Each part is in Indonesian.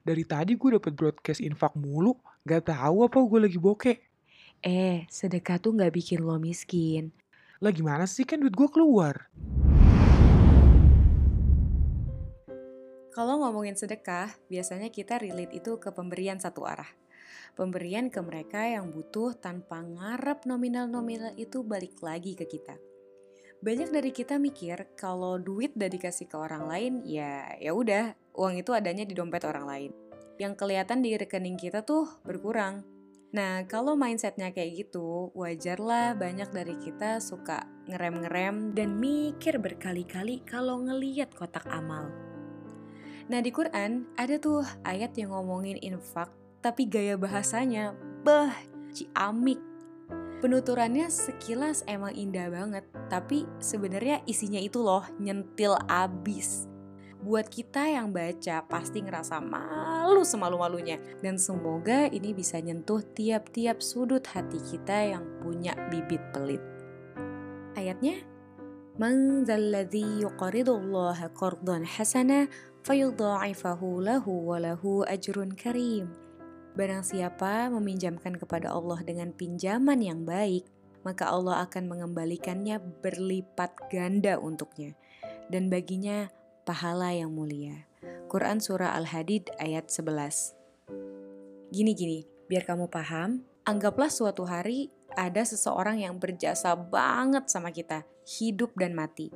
Dari tadi gue dapet broadcast infak mulu, gak tahu apa gue lagi bokeh. Eh, sedekah tuh nggak bikin lo miskin. Lah gimana sih kan duit gue keluar? Kalau ngomongin sedekah, biasanya kita relate itu ke pemberian satu arah. Pemberian ke mereka yang butuh tanpa ngarep nominal-nominal itu balik lagi ke kita. Banyak dari kita mikir kalau duit udah dikasih ke orang lain, ya ya udah, uang itu adanya di dompet orang lain. Yang kelihatan di rekening kita tuh berkurang. Nah, kalau mindsetnya kayak gitu, wajarlah banyak dari kita suka ngerem-ngerem dan mikir berkali-kali kalau ngeliat kotak amal. Nah, di Quran ada tuh ayat yang ngomongin infak, tapi gaya bahasanya, bah, ciamik Penuturannya sekilas emang indah banget, tapi sebenarnya isinya itu loh nyentil abis. Buat kita yang baca pasti ngerasa malu semalu-malunya dan semoga ini bisa nyentuh tiap-tiap sudut hati kita yang punya bibit pelit. Ayatnya, Man dzalladzi yuqridullaha qardan hasana fayudha'ifahu lahu wa lahu ajrun karim. Barang siapa meminjamkan kepada Allah dengan pinjaman yang baik, maka Allah akan mengembalikannya berlipat ganda untuknya, dan baginya pahala yang mulia. Quran Surah Al-Hadid ayat 11 Gini-gini, biar kamu paham, anggaplah suatu hari ada seseorang yang berjasa banget sama kita, hidup dan mati.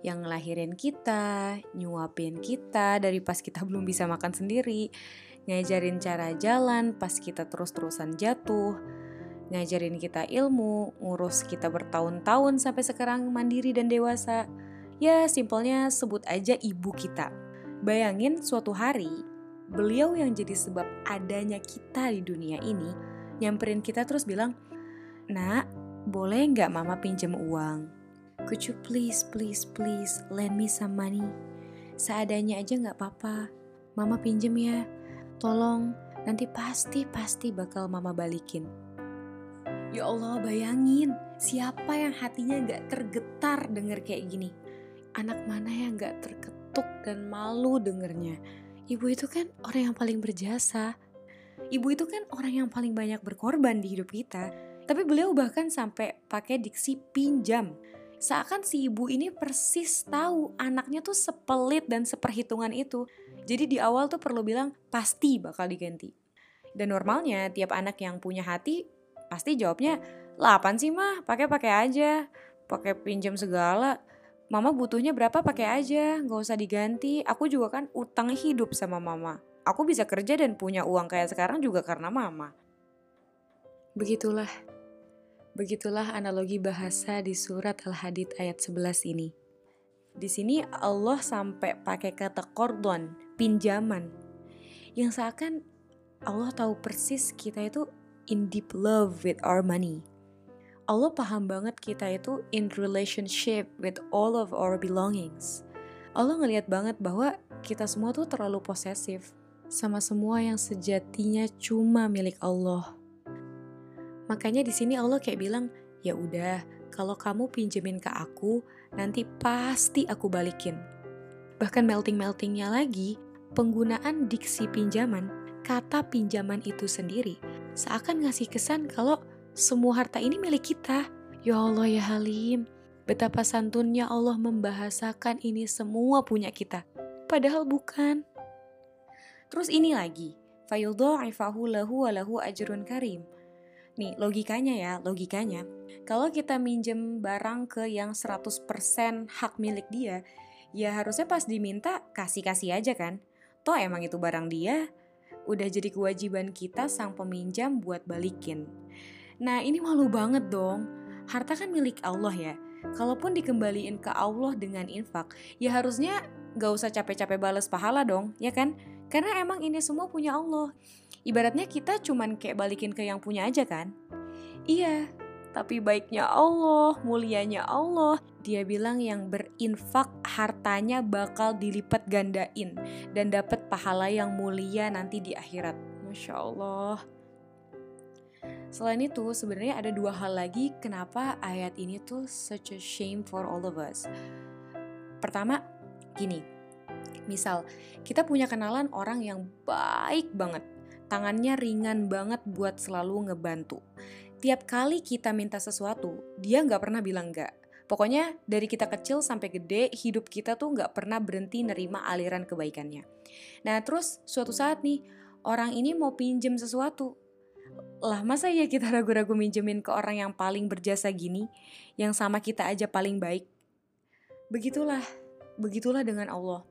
Yang ngelahirin kita, nyuapin kita dari pas kita belum bisa makan sendiri, ngajarin cara jalan pas kita terus-terusan jatuh, ngajarin kita ilmu, ngurus kita bertahun-tahun sampai sekarang mandiri dan dewasa. Ya, simpelnya sebut aja ibu kita. Bayangin suatu hari, beliau yang jadi sebab adanya kita di dunia ini, nyamperin kita terus bilang, Nak, boleh nggak mama pinjam uang? Could you please, please, please lend me some money? Seadanya aja nggak apa-apa. Mama pinjem ya. Tolong, nanti pasti-pasti bakal mama balikin. Ya Allah, bayangin siapa yang hatinya gak tergetar denger kayak gini. Anak mana yang gak terketuk dan malu dengernya. Ibu itu kan orang yang paling berjasa. Ibu itu kan orang yang paling banyak berkorban di hidup kita. Tapi beliau bahkan sampai pakai diksi pinjam. Seakan si ibu ini persis tahu anaknya tuh sepelit dan seperhitungan itu. Jadi di awal tuh perlu bilang pasti bakal diganti. Dan normalnya tiap anak yang punya hati pasti jawabnya, lah apaan sih mah, pakai-pakai aja, pakai pinjam segala. Mama butuhnya berapa pakai aja, nggak usah diganti. Aku juga kan utang hidup sama mama. Aku bisa kerja dan punya uang kayak sekarang juga karena mama. Begitulah. Begitulah analogi bahasa di surat Al-Hadid ayat 11 ini. Di sini Allah sampai pakai kata kordon, pinjaman. Yang seakan Allah tahu persis kita itu in deep love with our money. Allah paham banget kita itu in relationship with all of our belongings. Allah ngelihat banget bahwa kita semua tuh terlalu posesif sama semua yang sejatinya cuma milik Allah. Makanya di sini Allah kayak bilang, ya udah, kalau kamu pinjemin ke aku, nanti pasti aku balikin. Bahkan melting-meltingnya lagi, penggunaan diksi pinjaman, kata pinjaman itu sendiri, seakan ngasih kesan kalau semua harta ini milik kita. Ya Allah ya Halim, betapa santunnya Allah membahasakan ini semua punya kita. Padahal bukan. Terus ini lagi, fayudha'ifahu lahu wa lahu ajrun karim. Nih, logikanya ya, logikanya. Kalau kita minjem barang ke yang 100% hak milik dia, ya harusnya pas diminta kasih-kasih aja kan. Toh emang itu barang dia, udah jadi kewajiban kita sang peminjam buat balikin. Nah ini malu banget dong, harta kan milik Allah ya. Kalaupun dikembaliin ke Allah dengan infak, ya harusnya gak usah capek-capek balas pahala dong, ya kan? Karena emang ini semua punya Allah. Ibaratnya kita cuman kayak balikin ke yang punya aja kan? Iya, tapi baiknya Allah, mulianya Allah. Dia bilang yang berinfak hartanya bakal dilipat gandain dan dapat pahala yang mulia nanti di akhirat. Masya Allah. Selain itu, sebenarnya ada dua hal lagi kenapa ayat ini tuh such a shame for all of us. Pertama, gini, Misal, kita punya kenalan orang yang baik banget, tangannya ringan banget buat selalu ngebantu. Tiap kali kita minta sesuatu, dia nggak pernah bilang nggak. Pokoknya dari kita kecil sampai gede, hidup kita tuh nggak pernah berhenti nerima aliran kebaikannya. Nah terus suatu saat nih, orang ini mau pinjem sesuatu. Lah masa ya kita ragu-ragu minjemin ke orang yang paling berjasa gini, yang sama kita aja paling baik? Begitulah, begitulah dengan Allah.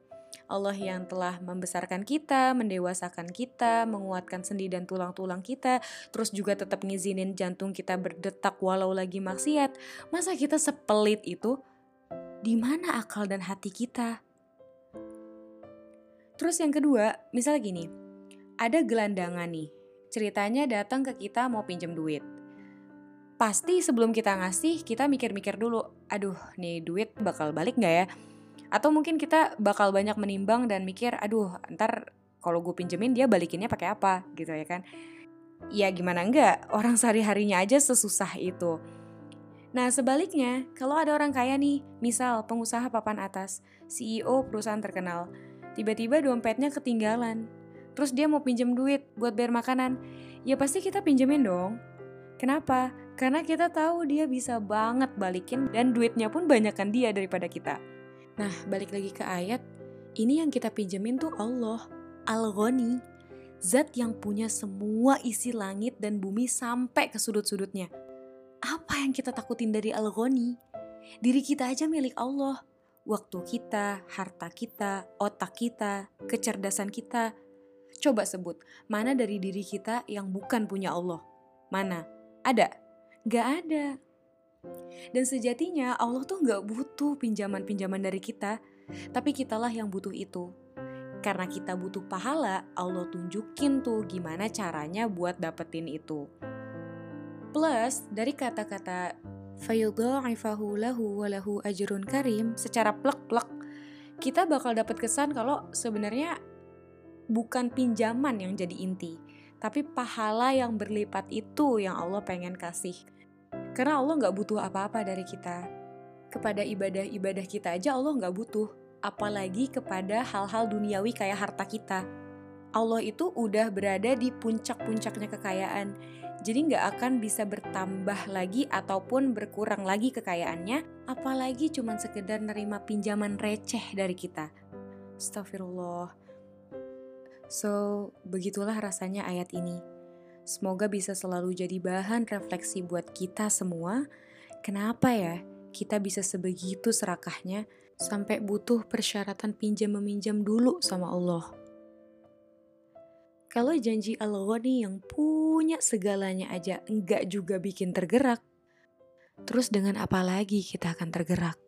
Allah yang telah membesarkan kita, mendewasakan kita, menguatkan sendi dan tulang-tulang kita, terus juga tetap ngizinin jantung kita berdetak walau lagi maksiat. Masa kita sepelit itu? Di mana akal dan hati kita? Terus yang kedua, misalnya gini, ada gelandangan nih, ceritanya datang ke kita mau pinjam duit. Pasti sebelum kita ngasih, kita mikir-mikir dulu, aduh nih duit bakal balik nggak ya? Atau mungkin kita bakal banyak menimbang dan mikir, aduh ntar kalau gue pinjemin dia balikinnya pakai apa gitu ya kan. Ya gimana enggak, orang sehari-harinya aja sesusah itu. Nah sebaliknya, kalau ada orang kaya nih, misal pengusaha papan atas, CEO perusahaan terkenal, tiba-tiba dompetnya ketinggalan. Terus dia mau pinjem duit buat bayar makanan, ya pasti kita pinjemin dong. Kenapa? Karena kita tahu dia bisa banget balikin dan duitnya pun banyakkan dia daripada kita. Nah, balik lagi ke ayat, ini yang kita pinjemin tuh Allah, Al-Ghani, zat yang punya semua isi langit dan bumi sampai ke sudut-sudutnya. Apa yang kita takutin dari Al-Ghani? Diri kita aja milik Allah. Waktu kita, harta kita, otak kita, kecerdasan kita. Coba sebut, mana dari diri kita yang bukan punya Allah? Mana? Ada? Gak ada. Dan sejatinya Allah tuh gak butuh pinjaman-pinjaman dari kita, tapi kitalah yang butuh itu. Karena kita butuh pahala, Allah tunjukin tuh gimana caranya buat dapetin itu. Plus, dari kata-kata fayudha'ifahu lahu walahu ajrun karim secara plek-plek kita bakal dapat kesan kalau sebenarnya bukan pinjaman yang jadi inti, tapi pahala yang berlipat itu yang Allah pengen kasih. Karena Allah nggak butuh apa-apa dari kita. Kepada ibadah-ibadah kita aja Allah nggak butuh. Apalagi kepada hal-hal duniawi kayak harta kita. Allah itu udah berada di puncak-puncaknya kekayaan. Jadi nggak akan bisa bertambah lagi ataupun berkurang lagi kekayaannya. Apalagi cuma sekedar nerima pinjaman receh dari kita. Astagfirullah. So, begitulah rasanya ayat ini. Semoga bisa selalu jadi bahan refleksi buat kita semua. Kenapa ya kita bisa sebegitu serakahnya sampai butuh persyaratan pinjam meminjam dulu sama Allah. Kalau janji Allah nih yang punya segalanya aja enggak juga bikin tergerak, terus dengan apa lagi kita akan tergerak?